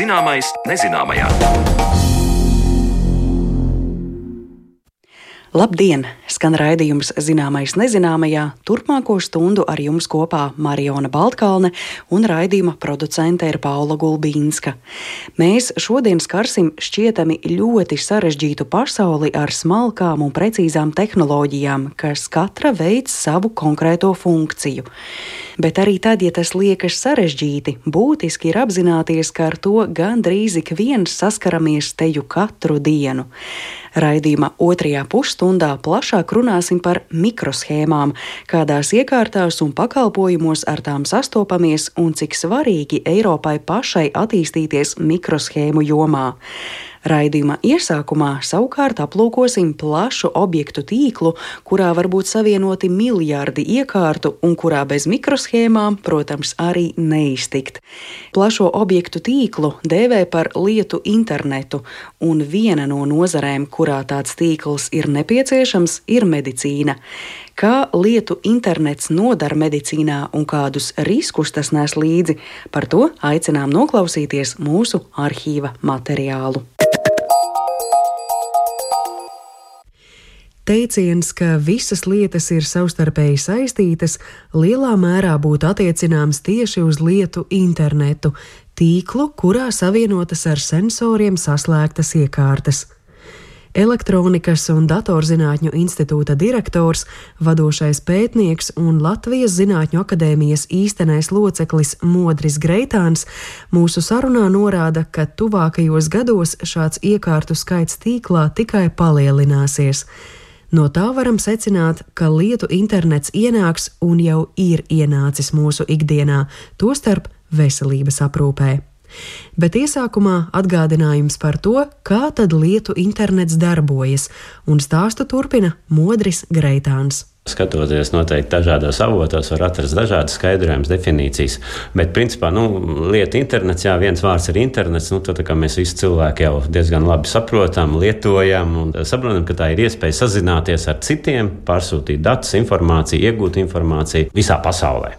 Zināmais nezināmajā. Labdien! Skan raidījums Zināmais nezināmajā. Turpmāko stundu ar jums kopā Mariona Baltkalne un raidījuma producente ir Paula Gulbīnska. Mēs šodien skarsim šķietami ļoti sarežģītu pasauli ar smalkām un precīzām tehnoloģijām, kas katra veids savu konkrēto funkciju. Bet arī tad, ja tas liekas sarežģīti, būtiski ir apzināties, ka ar to gandrīz ik viens saskaramies teju katru dienu. Raidījuma otrajā pusstundā plašāk runāsim par mikroshēmām, kādās iekārtās un pakalpojumos ar tām sastopamies un cik svarīgi Eiropai pašai attīstīties mikroshēmu jomā. Raidījuma iesākumā savukārt aplūkosim plašu objektu tīklu, kurā var būt savienoti miljardi iekārtu un kurā bez mikroshēmām, protams, arī neiztikt. Plašo objektu tīklu dēvē par lietu internetu, un viena no nozarēm, kurā tāds tīkls ir nepieciešams, ir medicīna. Kā lietu internets nodara medicīnā un kādus riskus tas nes līdzi, par to aicinām noklausīties mūsu arhīva materiālu. Teiciens, ka visas lietas ir savstarpēji saistītas, lielā mērā būtu attiecināms tieši uz lietu internetu, tīklu, kurā savienotas ar sensoriem saslēgtas iekārtas. Elektronikas un datorzinātņu institūta direktors, vadošais pētnieks un Latvijas Zinātņu akadēmijas īstenais loceklis Modris Greitāns mūsu sarunā norāda, ka tuvākajos gados šāds iekārtu skaits tīklā tikai palielināsies. No tā varam secināt, ka lietu internets ienāks un jau ir ienācis mūsu ikdienā, tostarp veselības aprūpē. Bet iesākumā atgādinājums par to, kā tad lietu internets darbojas, un stāstu turpina Modris Greitāns. Skatoties noteikti dažādos avotos, var atrast dažādas skaidrojumus, definīcijas. Bet, principā, nu, lieta internets, jā, viens vārds ir internets. Nu, tad, mēs visi cilvēki jau diezgan labi saprotam, lietojam un saprotam, ka tā ir iespēja sazināties ar citiem, pārsūtīt datus, informāciju, iegūt informāciju visā pasaulē.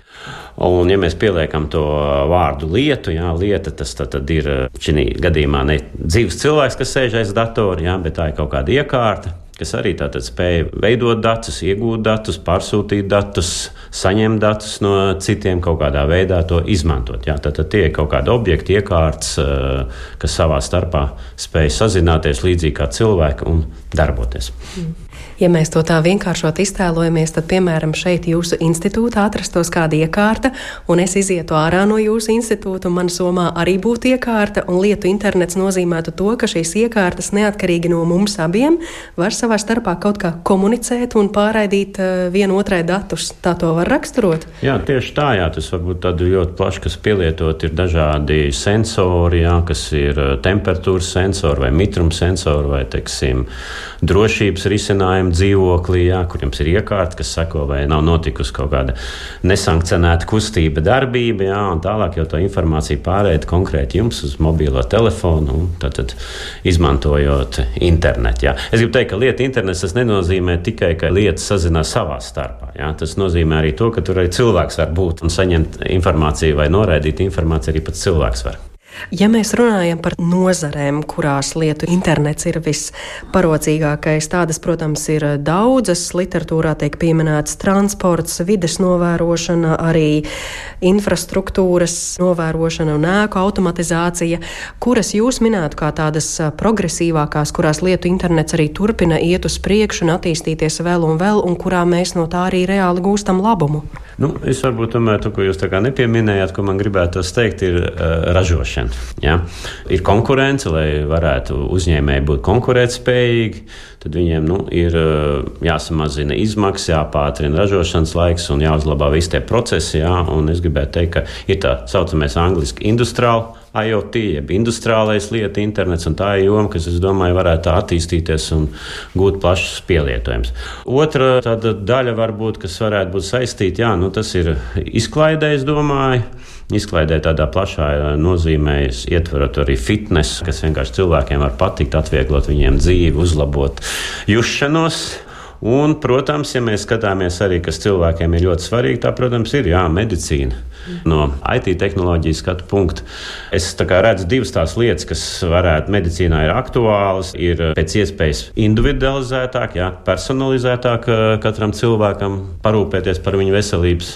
Un, ja mēs pieliekam to vārdu lietu, jā, lieta tas tad, tad ir šī gadījumā ne dzīves cilvēks, kas sēž aiz datora, jā, bet tā ir kaut kāda iekārta, kas arī tātad spēja veidot datus, iegūt datus, pārsūtīt datus, saņemt datus no citiem, kaut kādā veidā to izmantot. Jā, tātad tie ir kaut kādi objekti, iekārts, eh, kas savā starpā spēj sazināties līdzīgi kā cilvēki un darboties. Mm. Ja mēs to tā vienkāršot iztēlojamies, tad, piemēram, šeit jūsu institūtā atrastos kāda iekārta, un es izietu ārā no jūsu institūta, un man somā arī būtu iekārta, un lietu internets nozīmētu to, ka šīs iekārtas neatkarīgi no mums abiem var savā starpā kaut kā komunicēt un pārraidīt uh, vienu otrai datus. Tā to var raksturot? Jā, tieši tā, jā, tas var būt ļoti plaši, kas pielietot ir dažādi sensori, jā, kas ir eh, temperatūras sensori vai mitruma sensori vai, teiksim, drošības risinājumi dzīvoklī, jā, kur jums ir iekārta, kas seko, vai nav notikusi kaut kāda nesankcionēta kustība, darbība, jā, un tālāk jau to informāciju pārēd konkrēti jums uz mobilo telefonu, un tad, tad izmantojot internetu. Jā. Es gribu teikt, ka lieta internets tas nenozīmē tikai, ka lietas sazinās savā starpā. Jā. Tas nozīmē arī to, ka tur arī cilvēks var būt un saņemt informāciju vai noraidīt informāciju arī pats cilvēks var. Ja mēs runājam par nozarēm, kurās lietu internets ir visparocīgākais, tādas, protams, ir daudzas. Literatūrā tiek pieminēts transports, vides novērošana, arī infrastruktūras novērošana un ēku automatizācija, kuras jūs minētu kā tādas progresīvākās, kurās lietu internets arī turpina iet uz priekšu un attīstīties vēl un vēl, un kurā mēs no tā arī reāli gūstam labumu. Nu, es varbūt tomēr to, ko jūs tā kā nepieminējāt, ko man gribētu teikt, ir uh, ražošana. Ja? Ir konkurence, lai varētu uzņēmēji būt konkurētspējīgi, tad viņiem nu, ir jāsamazina izmaksas, jāpātrina ražošanas laiks un jāuzlabo visi tie procesi. Ja? Un es gribētu teikt, ka ir tā saucamais angliski industriāli IoT, jeb industriālais lietu internets, un tā ir joma, kas, es domāju, varētu attīstīties un gūt plašs pielietojums. Otra daļa, varbūt, kas varētu būt saistīta, jā, nu, tas ir izklaidē, es domāju. Izklaidē tādā plašā nozīmē, ietverot arī fitness, kas vienkārši cilvēkiem var patikt, atvieglot viņiem dzīvi, uzlabot jušanos. Un, protams, ja mēs skatāmies arī, kas cilvēkiem ir ļoti svarīgi, tā, protams, ir jā, medicīna. No IT tehnoloģijas skatu punkta es redzu divas tās lietas, kas varētu medicīnā ir aktuālas. Ir pēc iespējas individualizētāk, jā, personalizētāk katram cilvēkam parūpēties par viņu veselības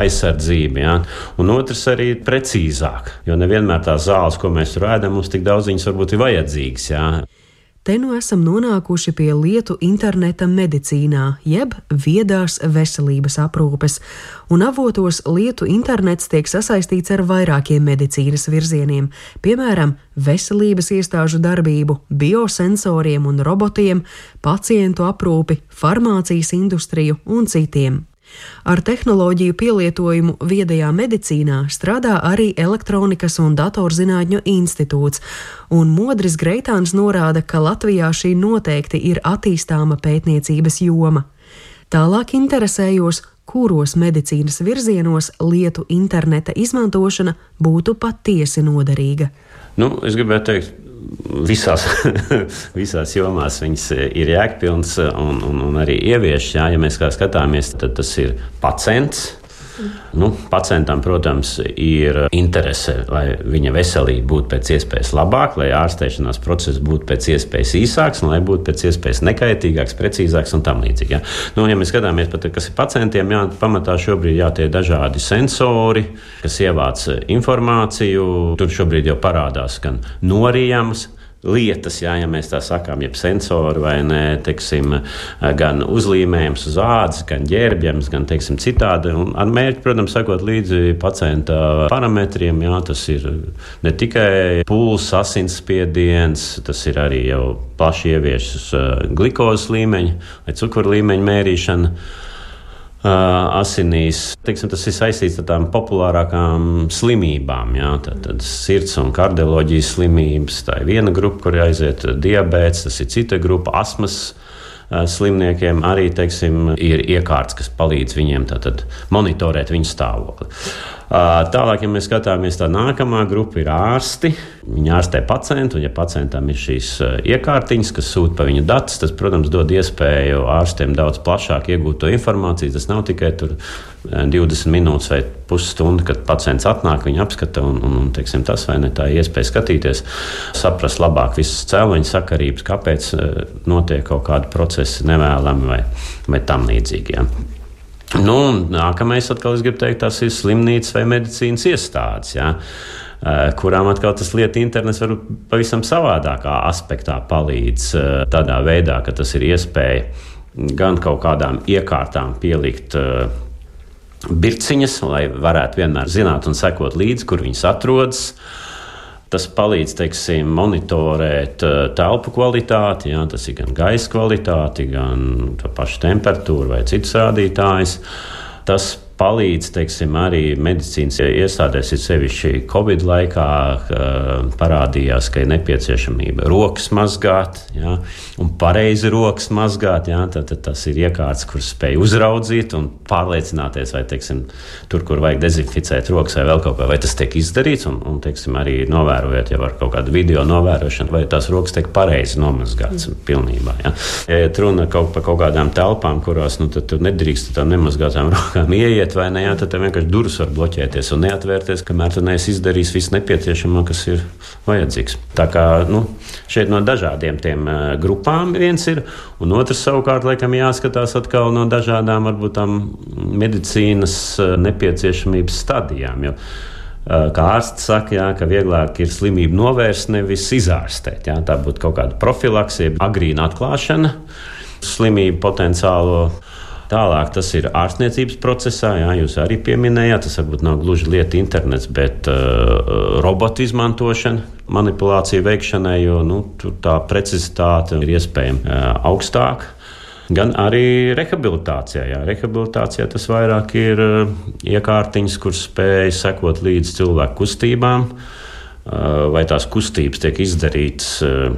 aizsardzību. Jā. Un otrs arī precīzāk, jo nevienmēr tās zāles, ko mēs tur ēdam, mums tik daudz viņas varbūt ir vajadzīgas. Jā. Te nu esam nonākuši pie lietu interneta medicīnā, jeb viedās veselības aprūpes, un avotos lietu internets tiek sasaistīts ar vairākiem medicīnas virzieniem, piemēram, veselības iestāžu darbību, biosensoriem un robotiem, pacientu aprūpi, farmācijas industriju un citiem. Ar tehnoloģiju pielietojumu viedajā medicīnā strādā arī Elektronikas un datorzinātņu institūts, un Modris Greitāns norāda, ka Latvijā šī noteikti ir attīstāma pētniecības joma. Tālāk interesējos, kuros medicīnas virzienos lietu interneta izmantošana būtu patiesi noderīga. Nu, es gribētu teikt, visās, visās jomās viņas ir jēgpilnas un, un, un arī ieviešas. Ja mēs skatāmies, tad tas ir pacients. Nu, pacientam, protams, ir interese, lai viņa veselība būtu pēc iespējas labāka, lai ārstēšanās process būtu pēc iespējas īsāks, lai būtu pēc iespējas nekaitīgāks, precīzāks un tam līdzīgi. Ja. Nu, ja mēs skatāmies, pat, kas ir pacientiem, jā, pamatā šobrīd jā, tie dažādi sensori, kas ievāc informāciju. Tur šobrīd jau parādās gan norījams, lietas, jā, ja mēs tā sakām, jeb sensori vai ne, teiksim, gan uzlīmējums uz ādas, gan ģērbjams, gan teiksim, citādi. Un ar mērķi, protams, sakot līdzi pacienta parametriem, jā, tas ir ne tikai pulss, asinsspiediens, tas ir arī jau plaši ieviešas glikozes līmeņa vai cukuru līmeņa mērīšana asinīs. Teiksim, tas ir saistīts ar tām populārākām slimībām. Jā, tad, tad sirds un kardioloģijas slimības. Tā ir viena grupa, kur aiziet diabetes, tas ir cita grupa astmas slimniekiem arī teiksim, ir iekārts, kas palīdz viņiem tātad, monitorēt viņu stāvokli. Tālāk, ja mēs skatāmies, tā nākamā grupa ir ārsti. Viņi ārstē pacientu, un, ja pacientam ir šīs iekārtiņas, kas sūta pa viņa datus, tas, protams, dod iespēju ārstiem daudz plašāk iegūt to informāciju. Tas nav tikai 20 minūtes vai pusstundu, kad pacients atnāk, viņa apskata, un, un, un teiksim, tas vai ne tā iespēja skatīties, saprast labāk visas cēloņa sakarības, kāpēc notiek kaut kādi procesi nevēlami vai, vai tam līdzīgi. Ja. Nu, nākamais, atkal, es gribu teikt, tas ir slimnīcas vai medicīnas iestādes. Ja? kurām atkal tas lietu internets var pavisam savādākā aspektā palīdz. Tādā veidā, ka tas ir iespēja gan kaut kādām iekārtām pielikt birciņas, lai varētu vienmēr zināt un sekot līdzi, kur viņas atrodas. Tas palīdz teiksim, monitorēt uh, telpu kvalitāti, jā, tas ir gan gaisa kvalitāte, gan paša temperatūra vai citas rādītājas. Tas palīdz teiksim, arī medicīnas iestādēs, ir sevišķi Covid laikā, parādījās, ka ir nepieciešamība rokas mazgāt, ja, un pareizi rokas mazgāt. Ja, tad, tad tas ir iekārts, kurš spēj uzraudzīt un pārliecināties, vai teiksim, tur, kur vajag dezinficēt rokas vai vēl kaut kā, vai tas tiek izdarīts, un, un teiksim, arī novērojot jau ar kaut kādu video novērošanu, vai tās rokas tiek pareizi nomazgātas mm. pilnībā. Ja. Ja runa kaut par kaut kādām telpām, kurās nu, tur nedrīkst tā nemazgātām rokām ieiet, iet vai nē, tad tev vienkārši durvis var bloķēties un neatvērties, kamēr tu neesi izdarījis visu nepieciešamo, kas ir vajadzīgs. Tā kā nu, šeit no dažādiem tiem uh, grupām viens ir, un otrs savukārt laikam jāskatās atkal no dažādām varbūt tām medicīnas uh, nepieciešamības stadijām. Jo, uh, Kā ārsts saka, jā, ka vieglāk ir slimību novērst, nevis izārstēt. Jā, tā būtu kaut kāda profilakse, agrīna atklāšana, slimību potenciālo Tālāk tas ir ārstniecības procesā, jā, jūs arī pieminējāt, tas varbūt nav gluži lieta internets, bet uh, robotu izmantošana, manipulācija veikšanai, jo nu, tā precizitāte ir iespējama uh, augstāka. Gan arī rehabilitācijā. Jā. Rehabilitācijā tas vairāk ir uh, iekārtiņas, kuras spēj sekot līdz cilvēku kustībām, uh, vai tās kustības tiek izdarītas uh,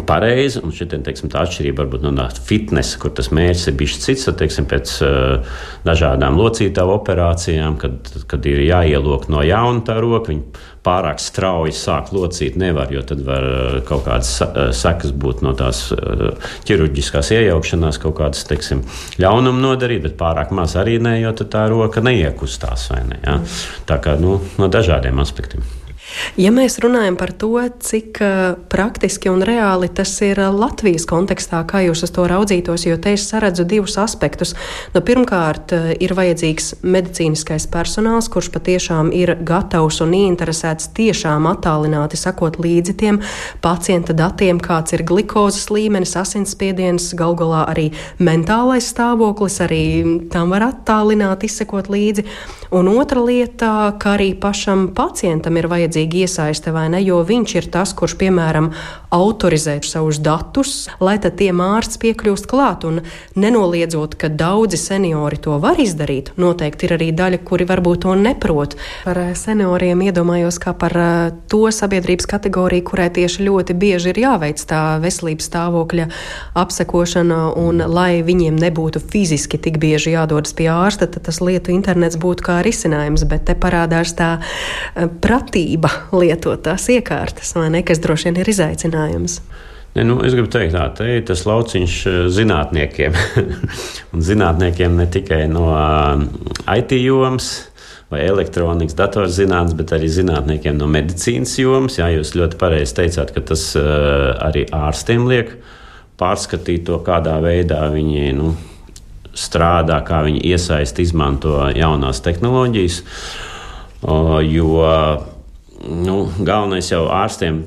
pareizi. Un šī teiksim, atšķirība varbūt no fitnesa, kur tas mērķis ir bijis cits, tad, teiksim, pēc uh, dažādām locītāju operācijām, kad, kad ir jāielok no jauna tā roka. Pārāk strauji sākt locīt nevar, jo tad var uh, kaut kādas uh, sekas būt no tās ķirurģiskās iejaukšanās, kaut kādas, teiksim, ļaunumu nodarīt, bet pārāk maz arī ne, jo tā roka neiekustās ne. Ja? Tā kā nu, no dažādiem aspektiem. Ja mēs runājam par to, cik uh, praktiski un reāli tas ir uh, Latvijas kontekstā, kā jūs uz to raudzītos, jo te es saredzu divus aspektus. Nu, pirmkārt, uh, ir vajadzīgs medicīniskais personāls, kurš patiešām ir gatavs un ieinteresēts tiešām attālināti sakot līdzi tiem pacienta datiem, kāds ir glikozes līmenis, asinsspiediens, gal galā arī mentālais stāvoklis, arī tam var attālināt, izsekot līdzi. Un otra lieta, ka arī pašam pacientam ir vajadzīgs vajadzīga iesaiste vai ne, jo viņš ir tas, kurš, piemēram, autorizē savus datus, lai tad tiem ārsts piekļūst klāt. Un nenoliedzot, ka daudzi seniori to var izdarīt, noteikti ir arī daļa, kuri varbūt to neprot. Par eh, senioriem iedomājos kā par eh, to sabiedrības kategoriju, kurai tieši ļoti bieži ir jāveic tā veselības stāvokļa apsekošana, un lai viņiem nebūtu fiziski tik bieži jādodas pie ārsta, tad tas lietu internets būtu kā risinājums, bet te parādās tā eh, pratība lietot tās iekārtas, vai ne, kas droši vien ir izaicinājums. Ne, nu, es gribu teikt, tā te ir tas lauciņš eh, zinātniekiem. un zinātniekiem ne tikai no uh, IT jomas vai elektronikas, datorzinātnes, bet arī zinātniekiem no medicīnas jomas. Jā, jūs ļoti pareizi teicāt, ka tas uh, arī ārstiem liek pārskatīt to, kādā veidā viņi nu, strādā, kā viņi iesaist, izmanto jaunās tehnoloģijas. Uh, jo nu, galvenais jau ārstiem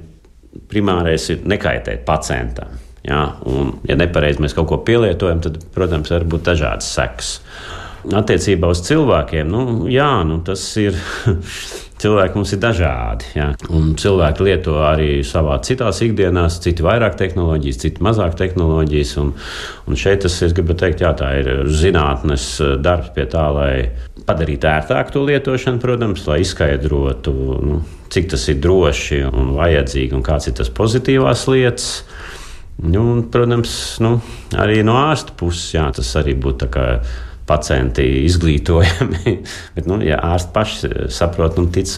primārais ir nekaitēt pacientam. Ja? Un, ja nepareizi mēs kaut ko pielietojam, tad, protams, var būt dažādas sekas. Attiecībā uz cilvēkiem, nu, jā, nu, tas ir. cilvēki mums ir dažādi. Jā. Un cilvēki lieto arī savā citās ikdienās, citi vairāk tehnoloģijas, citi mazāk tehnoloģijas. Un, un šeit tas, es gribu teikt, jā, tā ir zinātnes darbs pie tā, lai padarītu ērtāku to lietošanu, protams, lai izskaidrotu. Nu, cik tas ir droši un vajadzīgi, un kāds ir tas pozitīvās lietas. Nu, un, protams, nu, arī no ārsta puses jā, tas arī būtu pacienti izglītojami. Bet, nu, ja ārsti paši saprot un tic.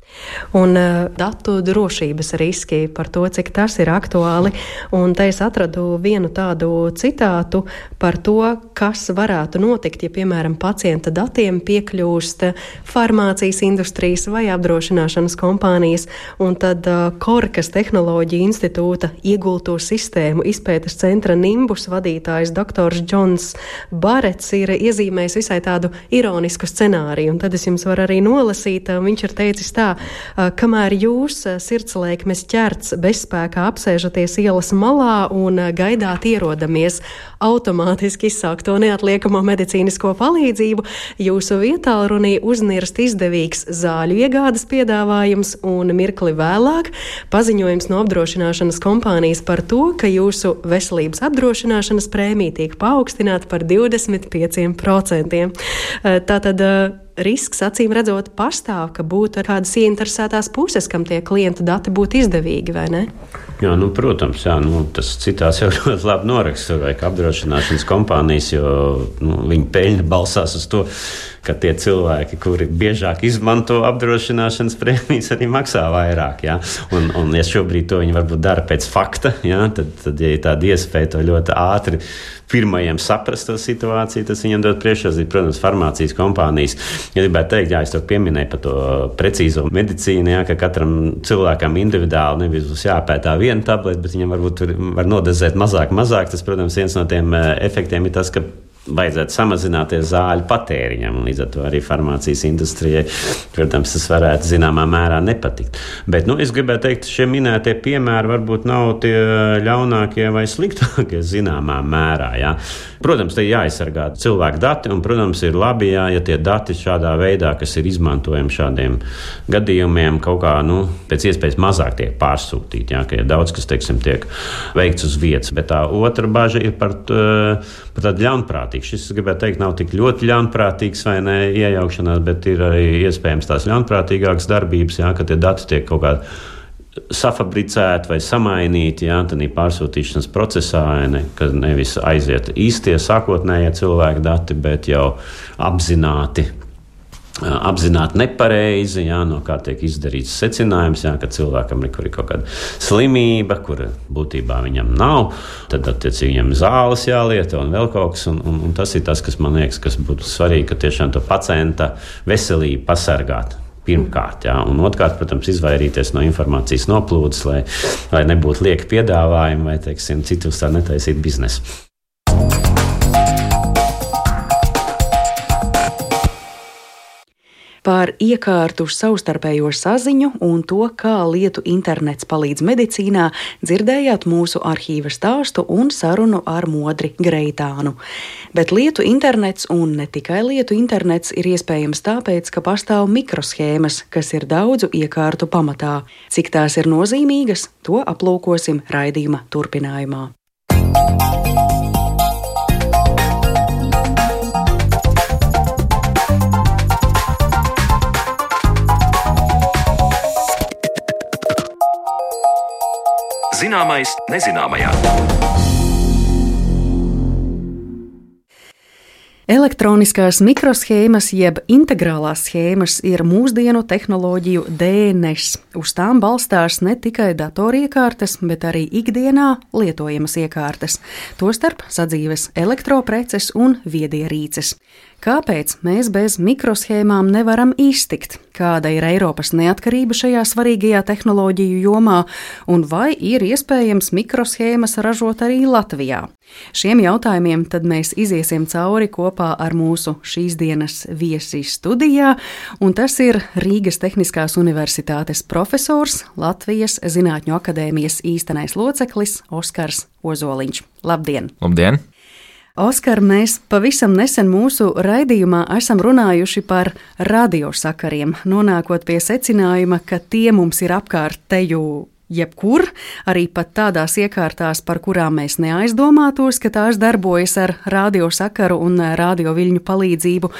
Un uh, datu drošības riski par to, cik tas ir aktuāli. Un te es atradu vienu tādu citātu par to, kas varētu notikt, ja, piemēram, pacienta datiem piekļūst farmācijas industrijas vai apdrošināšanas kompānijas. Un tad uh, Korkas tehnoloģija institūta iegulto sistēmu izpētes centra Nimbus vadītājs dr. Džons Barets ir iezīmējis visai tādu ironisku scenāriju. Un tad es jums varu arī nolasīt, viņš ir teicis tā, kamēr jūs sirdslēkmes ķerts bezspēkā apsēžaties ielas malā un gaidāt ierodamies automātiski izsākt to neatliekamo medicīnisko palīdzību, jūsu vietā runī uznirst izdevīgs zāļu iegādes piedāvājums un mirkli vēlāk paziņojums no apdrošināšanas kompānijas par to, ka jūsu veselības apdrošināšanas prēmija tiek paaugstināta par 25%. Eh, tātad risks, acīm redzot, pastāv, ka būtu kādas ieinteresētās puses, kam tie klienta dati būtu izdevīgi, vai ne? Jā, nu, protams, jā, nu, tas citās jau ļoti labi noraksturo, ka apdrošināšanas kompānijas, jo nu, viņi peļņa balsās uz to, ka tie cilvēki, kuri biežāk izmanto apdrošināšanas prēmijas, arī maksā vairāk. Ja? Un, un, ja šobrīd to viņi varbūt dara pēc fakta, ja? tad, tad, ja ir tāda iespēja to ļoti ātri pirmajiem saprast to situāciju, tas viņam dod priekšrocību. Protams, farmācijas kompānijas. Ja gribētu teikt, jā, es to pieminēju par to precīzo medicīnu, jā, ka katram cilvēkam individuāli nevis būs jāpētā viena tableta, bet viņam varbūt var nodezēt mazāk, mazāk. Tas, protams, viens no tiem eh, efektiem ir tas, ka vajadzētu samazināties zāļu patēriņam. Līdz ar to arī farmācijas industrijai, protams, tas varētu zināmā mērā nepatikt. Bet nu, es gribēju teikt, šie minētie piemēri varbūt nav tie ļaunākie vai sliktākie zināmā mērā. Jā. Protams, te jāaizsargā cilvēku dati, un, protams, ir labi, jā, ja tie dati šādā veidā, kas ir izmantojami šādiem gadījumiem, kaut kā nu, pēc iespējas mazāk tiek pārsūtīti. Jā, ka ir daudz kas teiksim, tiek veikts uz vietas, bet tā otra bažas ir par, par tādu ļaunprātīgu. Šis, gribētu teikt, nav tik ļoti ļaunprātīgs vai ne iejaukšanās, bet ir arī iespējams tās ļaunprātīgākas darbības, jā, ka tie dati tiek kaut kādā safabricēti vai samainīti ja, pārsūtīšanas procesā, ne, ka nevis aiziet īstie sākotnējie cilvēku dati, bet jau apzināti apzināti nepareizi, jā, no kā tiek izdarīts secinājums, jā, ka cilvēkam ir, kaut kāda slimība, kur būtībā viņam nav, tad attiecīgi viņam zāles jālieto un vēl kaut kas. Un, un, un tas ir tas, kas man liekas, kas būtu svarīgi, ka tiešām to pacienta veselību pasargāt. Pirmkārt, jā, un otrkārt, protams, izvairīties no informācijas noplūdes, lai, lai nebūtu lieka piedāvājumi vai, teiksim, citus tā netaisīt biznesu. Par iekārtu savstarpējo saziņu un to, kā lietu internets palīdz medicīnā, dzirdējāt mūsu arhīva stāstu un sarunu ar Modri Greitānu. Bet lietu internets un ne tikai lietu internets ir iespējams tāpēc, ka pastāv mikroshēmas, kas ir daudzu iekārtu pamatā. Cik tās ir nozīmīgas, to aplūkosim raidījuma turpinājumā. Zināmais nezināmajā. Elektroniskās mikroshēmas jeb integrālās schēmas ir mūsdienu tehnoloģiju DNS. Uz tām balstās ne tikai datoriekārtas, bet arī ikdienā lietojamas iekārtas, tostarp sadzīves elektropreces un viedierīces. Kāpēc mēs bez mikroshēmām nevaram iztikt? Kāda ir Eiropas neatkarība šajā svarīgajā tehnoloģiju jomā, un vai ir iespējams mikroshēmas ražot arī Latvijā? Šiem jautājumiem mēs iziesim cauri kopā ar mūsu šīs dienas viesi studijā, un tas ir Rīgas Tehniskās Universitātes profesors, Latvijas Zinātņu akadēmijas īstenais loceklis Oskars Ozoliņš. Labdien! Labdien! Oskar, mēs pavisam nesen mūsu raidījumā esam runājuši par radiosakariem, nonākot pie secinājuma, ka tie mums ir apkārt teju jebkur, arī pat tādās iekārtās, par kurām mēs neaizdomātos, ka tās darbojas ar radiosakaru un radioviļņu palīdzību.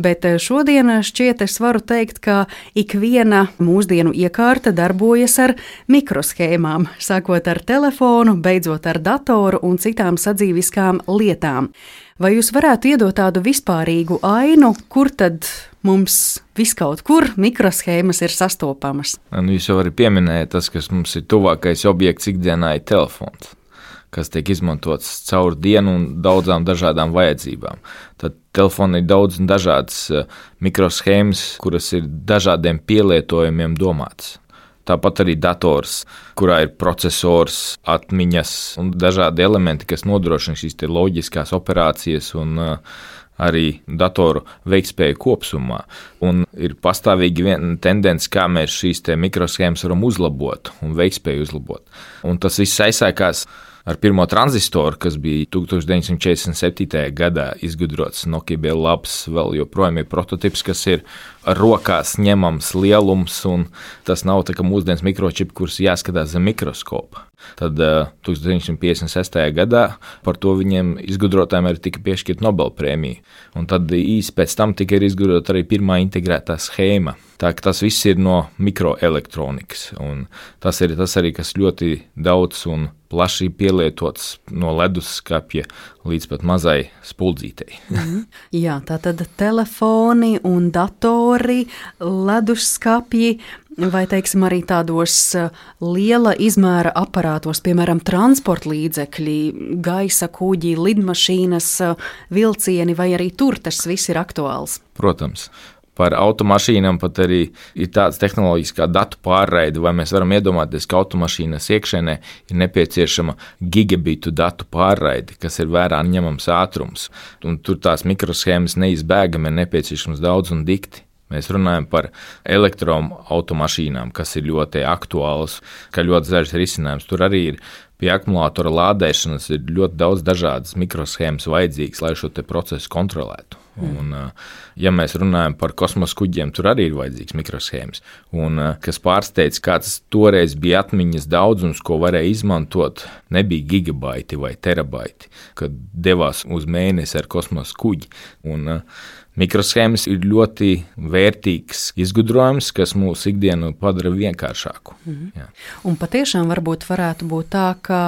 Bet eh, šodien šķiet, es varu teikt, ka ikviena mūsdienu iekārta darbojas ar mikroshēmām, sākot ar telefonu, beidzot ar datoru un citām sadzīviskām lietām. Vai jūs varētu iedot tādu vispārīgu ainu, kur tad mums viskaut kur mikroshēmas ir sastopamas? Nu, jūs jau arī pieminējāt, tas, kas mums ir tuvākais objekts ikdienā, ir telefons kas tiek izmantots caur dienu un daudzām dažādām vajadzībām. Tad telefonā ir daudz un dažādas eh, mikroshēmas, kuras ir dažādiem pielietojumiem domātas. Tāpat arī dators, kurā ir processors, atmiņas un dažādi elementi, kas nodrošina šīs loģiskās operācijas un uh, arī datoru veiktspēju kopumā. Un ir pastāvīgi viena tendence, kā mēs šīs mikroshēmas varam uzlabot un veiktspēju uzlabot. Un tas viss aizsākās ar pirmo transistoru, kas bija 1947. gadā izgudrots. Nokia labs, vēl joprojām ir prototyps, kas ir rokās ņemams lielums, un tas nav tā kā mūsdienas mikročips, kurus jāskatās zem mikroskopa. Tad uh, 1956. gadā par to viņiem izgudrotājiem arī tika piešķirta Nobelprēmija. Un tad īsi pēc tam tika izgudrota arī pirmā integrētā schēma. Tā, tas viss ir no mikroelektronikas. Tas ir tas arī, kas ļoti daudz un plaši pielietots no leduskapja līdz pat mazai spuldzītei. mm. Jā, tā tad telefoni un datori, leduskapji. Vai teiksim, arī tādos eh, liela izmēra aparātos, piemēram, transporta līdzekļi, gaisa kuģi, lidmašīnas, eh, vilcieni, vai arī tur tas viss ir aktuāls? Protams, par automašīnām pat arī ir tādas tehnoloģijas kā datu pārraide, vai mēs varam iedomāties, ka automašīnas iekšēnē ir nepieciešama gigabitu datu pārraide, kas ir vērā ņemams ātrums. Un tur tās mikroshēmas neizbēgami ir nepieciešams daudz un dikti. Mēs runājam par elektroautomašīnām, kas ir ļoti aktuāls, ka ļoti zaļš risinājums. Tur arī ir pie akumulātora lādēšanas ir ļoti daudz dažādas mikroshēmas vajadzīgas, lai šo procesu kontrolētu. Mm. Un, ja mēs runājam par kosmosa kuģiem, tur arī ir vajadzīgs mikroshēmas. Un, kas pārsteidz, kāds toreiz bija atmiņas daudzums, ko varēja izmantot, nebija gigabaiti vai terabaiti, kad devās uz mēnesi ar kosmosa kuģi. Un, Mikroshēmas ir ļoti vērtīgs izgudrojums, kas mūsu ikdienu padara vienkāršāku. Mhm. Jā. Un patiešām varbūt varētu būt tā, ka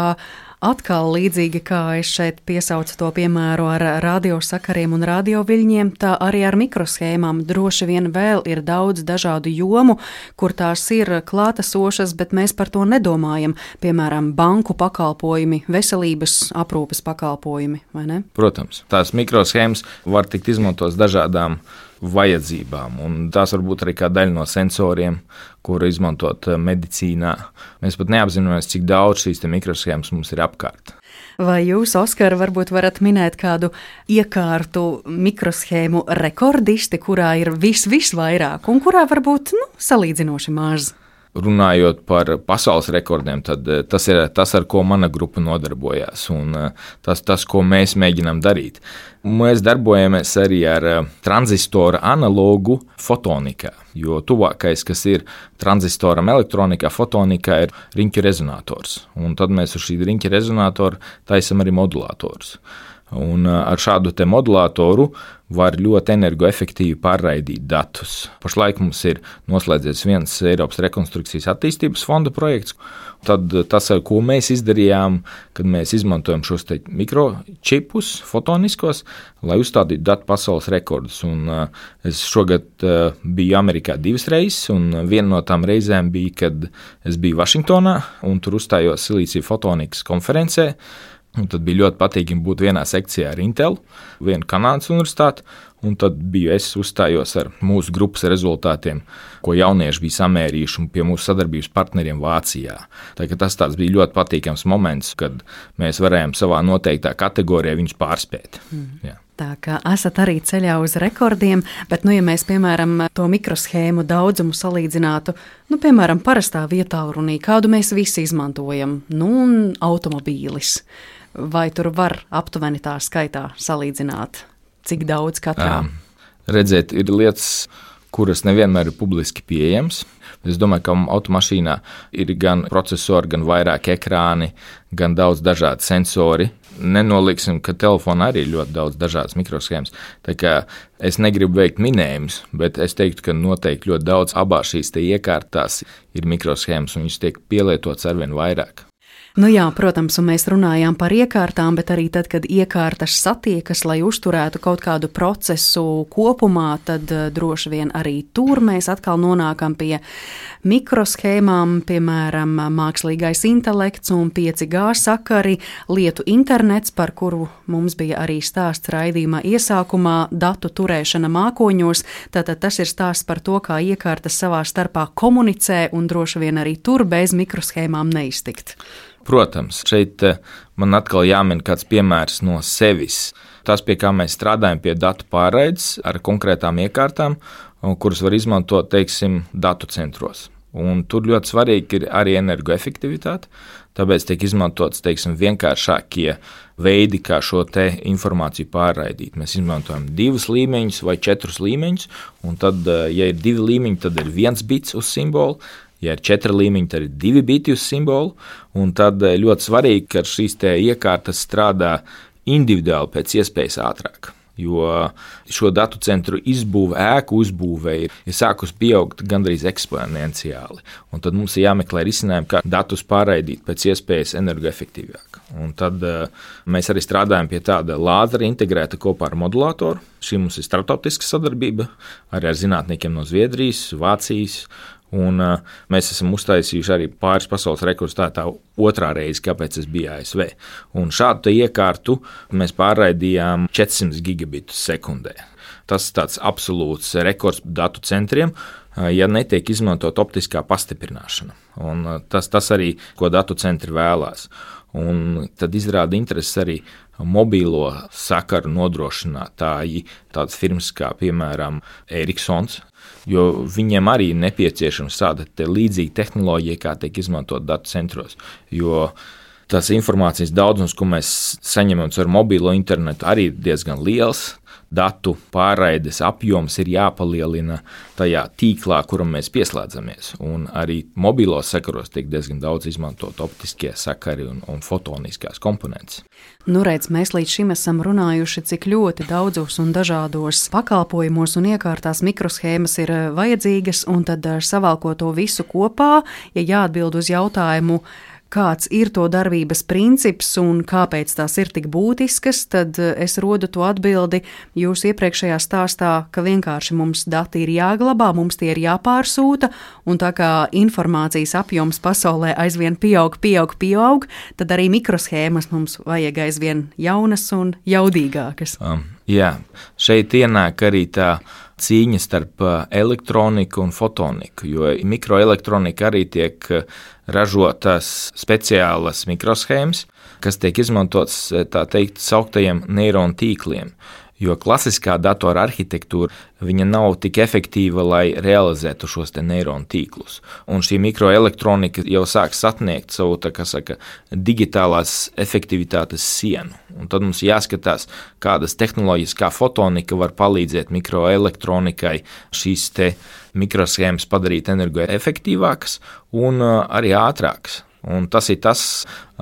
Atkal līdzīgi kā es šeit piesaucu to piemēru ar radiosakariem un radioviļņiem, tā arī ar mikroshēmām droši vien vēl ir daudz dažādu jomu, kur tās ir klātesošas, bet mēs par to nedomājam. Piemēram, banku pakalpojumi, veselības aprūpes pakalpojumi, vai ne? Protams, tās mikroshēmas var tikt izmantotas dažādām vajadzībām. Un tās var būt arī kā daļa no sensoriem, kuru izmantot eh, medicīnā. Mēs pat neapzināmies, cik daudz šīs mikroshēmas mums ir apkārt. Vai jūs, Oskar, varbūt varat minēt kādu iekārtu mikroshēmu rekordisti, kurā ir vis, visvairāk un kurā varbūt nu, salīdzinoši maz? Runājot par pasaules rekordiem, tad eh, tas ir tas, ar ko mana grupa nodarbojās, un eh, tas, tas ko mēs mēģinām darīt. Mēs darbojamies arī ar eh, tranzistoru analogu fotonikā, jo tuvākais, kas ir tranzistoram elektronikā, fotonikā, ir riņķu rezonators. Un tad mēs uz šī riņķa rezonatora taisam arī modulatorus. Un ar šādu modulātoru var ļoti energoefektīvi pārraidīt datus. Pašlaik mums ir noslēdzies viens Eiropas rekonstrukcijas attīstības fonda projekts. Tad tas, ko mēs izdarījām, kad mēs izmantojam šos mikročipus, fotoniskos, lai uzstādītu datu pasaules rekordus. Un es šogad biju Amerikā divas reizes, un viena no tām reizēm bija, kad es biju Vašingtonā un tur uzstājos Silīcija fotonikas konferencē. Un tad bija ļoti patīkami būt vienā sekcijā ar Intel, vienu Kanādas universitāti, un tad biju es uzstājos ar mūsu grupas rezultātiem, ko jaunieši bija samērījuši pie mūsu sadarbības partneriem Vācijā. Tā, tas bija ļoti patīkams moments, kad mēs varējām savā noteiktā kategorijā viņus pārspēt. Mm. Jā. Tā kā esat arī ceļā uz rekordiem, bet, nu, ja mēs, piemēram, to mikroshēmu daudzumu salīdzinātu, nu, piemēram, parastā vietā runī, kādu mēs visi izmantojam, nu, un automobīlis vai tur var aptuveni tā skaitā salīdzināt, cik daudz katrā? Um, redzēt, ir lietas, kuras nevienmēr ir publiski pieejamas. Es domāju, ka automašīnā ir gan procesori, gan vairāk ekrāni, gan daudz dažādu sensori. Nenoliksim, ka telefonā arī ir ļoti daudz dažādas mikroshēmas. Es negribu veikt minējumus, bet es teiktu, ka noteikti ļoti daudz abās šīs iekārtās ir mikroshēmas, un viņas tiek pielietotas arvien vairāk. Nu jā, protams, un mēs runājām par iekārtām, bet arī tad, kad iekārtas satiekas, lai uzturētu kaut kādu procesu kopumā, tad uh, droši vien arī tur mēs atkal nonākam pie mikroshēmām, piemēram, mākslīgais intelekts un 5G sakari, lietu internets, par kuru mums bija arī stāsts raidījuma iesākumā, datu turēšana mākoņos. Tātad tas ir stāsts par to, kā iekārtas savā starpā komunicē un droši vien arī tur bez mikroshēmām neiztikt. Protams, šeit eh, man atkal jāmin kāds piemērs no sevis. Tas, pie kā mēs strādājam, pie datu pārraides ar konkrētām iekārtām, kuras var izmantot, teiksim, datu centros. Un tur ļoti svarīgi ir arī energoefektivitāte. Tāpēc tiek izmantots teiksim, vienkāršākie veidi, kā šo informāciju pārraidīt. Mēs izmantojam divus līmeņus vai četrus līmeņus, tad, eh, ja ir divi līmeņi, tad ir viens bits uz simbolu. Ja ir četri līmeņi, tad ir divi biti uz simbolu. Tad eh, ļoti svarīgi, ka šīs iekārtas strādā individuāli pēc iespējas ātrāk. Jo šo datu centru izbūve, ēku uzbūve ir, sākusi pieaugt gandrīz eksponenciāli. Un tad mums ir jāmeklē risinājumi, kā datus pārraidīt pēc iespējas energoefektīvāk. Un tad uh, mēs arī strādājam pie tāda lāzera integrēta kopā ar modulātoru. Šī mums ir starptautiska sadarbība arī ar zinātniekiem no Zviedrijas, Vācijas Un, uh, mēs esam uztaisījuši arī pāris pasaules rekordus. Tā ir tā otrā reize, kāpēc es biju ASV. Un šādu iekārtu mēs pārraidījām 400 gigabitus sekundē. Tas ir absolūts rekords datu centriem, ja netiek izmantot optiskā pastiprināšana. Un, tas, tas arī, ko datu centri vēlās. Un tad izrāda interesi arī mobīlo sakaru nodrošinātāji, tādas firmas kā piemēram Ericsons, jo viņiem arī ir nepieciešama tāda te līdzīga tehnoloģija, kā tiek izmantot datu centros. Jo tas informācijas daudzums, ko mēs saņemam ar mobilo internetu, arī ir diezgan liels. Datu pārraides apjoms ir jāpalielina tajā tīklā, kuram mēs pieslēdzamies. Un arī mobilos sakaros tiek diezgan daudz izmantot optiskie sakari un, un fotoniskās komponentes. Nu, redz, mēs līdz šim esam runājuši, cik ļoti daudzos un dažādos pakalpojumos un iekārtās mikroshēmas ir eh, vajadzīgas, un tad eh, savalkot to visu kopā, ja jāatbild uz jautājumu, kāds ir to darbības princips un kāpēc tās ir tik būtiskas, tad eh, es rodu to atbildi jūsu iepriekšējā stāstā, ka vienkārši mums dati ir jāglabā, mums tie ir jāpārsūta, un tā kā informācijas apjoms pasaulē aizvien pieaug, pieaug, pieaug, tad arī mikroshēmas mums vajag aizvien jaunas un jaudīgākas. Um, jā, šeit ienāk arī tā cīņa starp uh, elektroniku un fotoniku, jo mikroelektronika arī tiek uh, ražotas speciālas mikroshēmas, kas tiek izmantotas tā teikt, sauktajiem neironu tīkliem. Jo klasiskā datora arhitektūra nav tik efektīva, lai realizētu šos neironu tīklus. Un šī mikroelektronika jau sāk sasniegt savu saka, digitālās efektivitātes sienu. Un tad mums jāskatās, kādas tehnoloģijas, kā fotonika var palīdzēt mikroelektronikai šīs mikroshēmas padarīt energoefektīvākas un arī ātrākas. Un tas ir tas,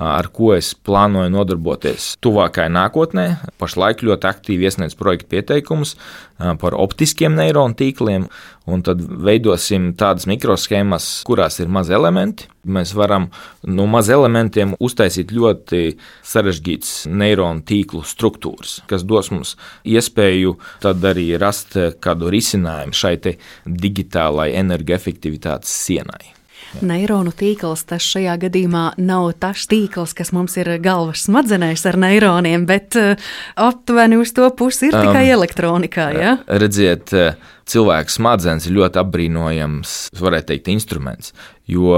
ar ko es plānoju nodarboties tuvākajā nākotnē. Pašlaik ļoti aktīvi iesniedz projektu pieteikumus par optiskiem neironu tīkliem, un tad veidosim tādas mikroshēmas, kurās ir mazi elementi. Mēs varam no maz elementiem uztaisīt ļoti sarežģītas neironu tīklu struktūras, kas dos mums iespēju arī rast kādu risinājumu šai digitālai energoefektivitātes sienai. Neironu tīkls tas šajā gadījumā nav tas tīkls, kas mums ir galvas smadzenēs ar neironiem, bet uh, aptuveni uz to pusi ir tikai um, elektronikā. Ja? Redziet, uh, cilvēka smadzenes ir ļoti apbrīnojams, varētu teikt, instruments. Jo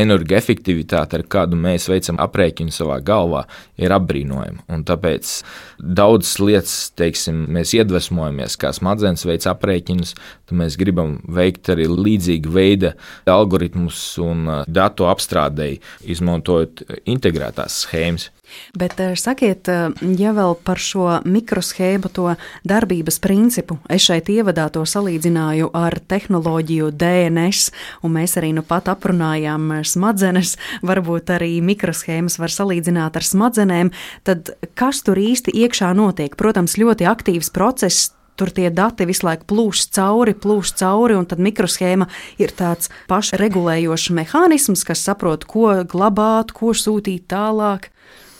energoefektivitāte, ar kādu mēs veicam aprēķinu savā galvā, ir apbrīnojama. Un tāpēc daudzas lietas, teiksim, mēs iedvesmojamies, kā smadzenes veic aprēķinus, tad mēs gribam veikt arī līdzīga veida algoritmus un datu apstrādēji, izmantojot integrētās schēmas. Bet eh, sakiet, eh, ja vēl par šo mikroshēmu, to darbības principu, es šeit ievadā to salīdzināju ar tehnoloģiju DNS, un mēs arī nu pat aprunājām eh, smadzenes, varbūt arī mikroshēmas var salīdzināt ar smadzenēm, tad kas tur īsti iekšā notiek? Protams, ļoti aktīvs process tur tie dati visu laiku plūst cauri, plūst cauri, un tad mikroshēma ir tāds pašregulējošs mehānisms, kas saprot, ko glabāt, ko sūtīt tālāk.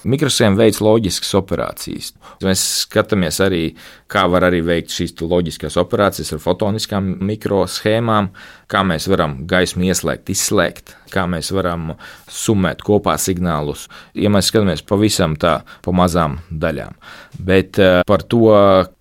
Mikrosēma veids loģiskas operācijas. Mēs skatāmies arī, kā var arī veikt šīs loģiskās operācijas ar fotoniskām mikroshēmām, kā mēs varam gaismu ieslēgt, izslēgt, kā mēs varam summēt kopā signālus. Ja mēs skatāmies pavisam tā pa mazām daļām. Bet eh, par to,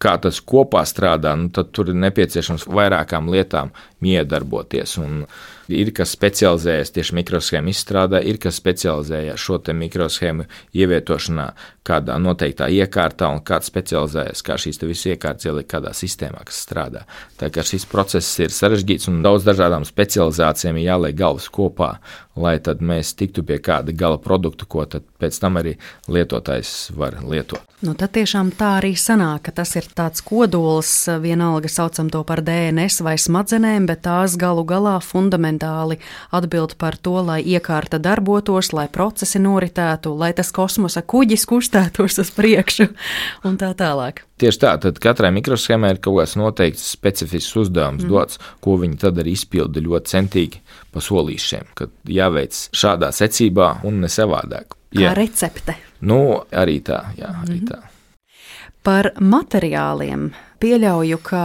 kā tas kopā strādā, nu, tad tur ir nepieciešams vairākām lietām iedarboties. Un ir kas specializējas tieši mikroshēmu izstrādē, ir kas specializējas šo mikroshēmu ievietošanā kādā noteiktā iekārtā, un kāds specializējas, kā šīs visas iekārtas ielikt kādā sistēmā, kas strādā. Tā kā šis process ir sarežģīts un daudz dažādām specializācijām jāliek galvas kopā, lai tad mēs tiktu pie kāda gala produkta, ko pēc tam arī lietotājs var lietot. Nu, tad tiešām tā arī sanāk, ka tas ir tāds kodols, vienalga saucam to par DNS vai smadzenēm, bet tās galu galā fundamentāli atbild par to, lai iekārta darbotos, lai procesi noritētu, lai tas kosmosa kuģis kustētos uz priekšu un tā tālāk. Tieši tā, tad katrai mikroshēmai ir kaut kāds noteikts specifisks uzdevums mm. dots, ko viņi tad arī izpilda ļoti centīgi pa solīšiem, ka jāveic šādā secībā un ne savādāk. Kā jā. recepte. Nu, arī tā, jā, arī mm tā. Par materiāliem pieļauju, ka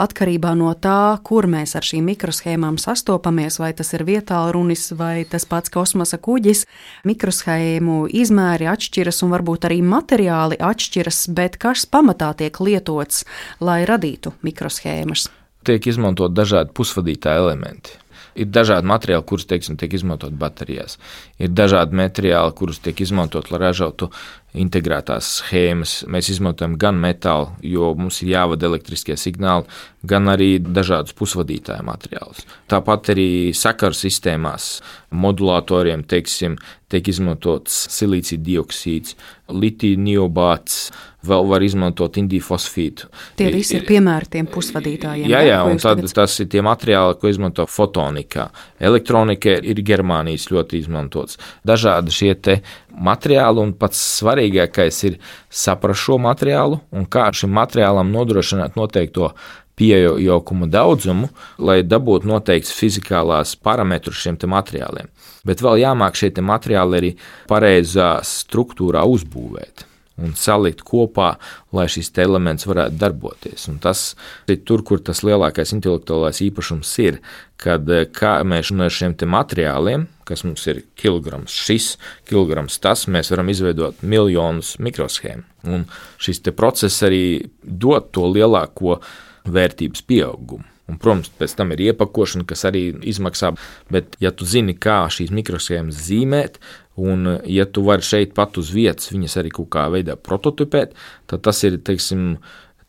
atkarībā no tā, kur mēs ar šīm mikroshēmām sastopamies, vai tas ir vietālunis vai tas pats kosmosa kuģis, mikroshēmu izmēri atšķiras un varbūt arī materiāli atšķiras, bet kas pamatā tiek lietots, lai radītu mikroshēmas? Tiek izmantot dažādi pusvadītāji elementi. Ir dažādi materiāli, kurus teiksim, tiek izmantot baterijās. Ir dažādi materiāli, kurus tiek izmantot, lai ražotu integrētās schēmas. Mēs izmantojam gan metālu, jo mums ir jāvada elektriskie signāli, gan arī dažādus pusvadītāju materiālus. Tāpat arī sakaru sistēmās, modulatoriem, teiksim, tiek izmantots silīcija dioksīds, litija niobāts, vēl var izmantot indiju fosfītu. Tie visi ir, piemēri tiem pusvadītājiem. Jā, jā, un tad, tagad... tas ir tie materiāli, ko izmanto fotonikā. Elektronika ir Germānijas ļoti izmantots. Dažādi šie materiāli, un pats svarīgākais ir saprast šo materiālu un kā šim materiālam nodrošināt noteikto pieauguma daudzumu, lai dabūtu noteikts fizikālās parametrus šiem materiāliem. Bet vēl jāmāk šie materiāli arī pareizā struktūrā uzbūvēt un salikt kopā, lai šis elements varētu darboties. Un tas ir tur, kur tas lielākais intelektuālais īpašums ir, kad mēs no šiem materiāliem, kas mums ir kilograms šis, kilograms tas, mēs varam izveidot miljonus mikroshēmu. Un šis process arī dod to lielāko vērtības pieaugumu. Un, protams, pēc tam ir iepakošana, kas arī izmaksā. Bet, ja tu zini, kā šīs mikroshēmas zīmēt, un ja tu vari šeit pat uz vietas viņas arī kaut kā veidā prototipēt, tad tas ir teiksim,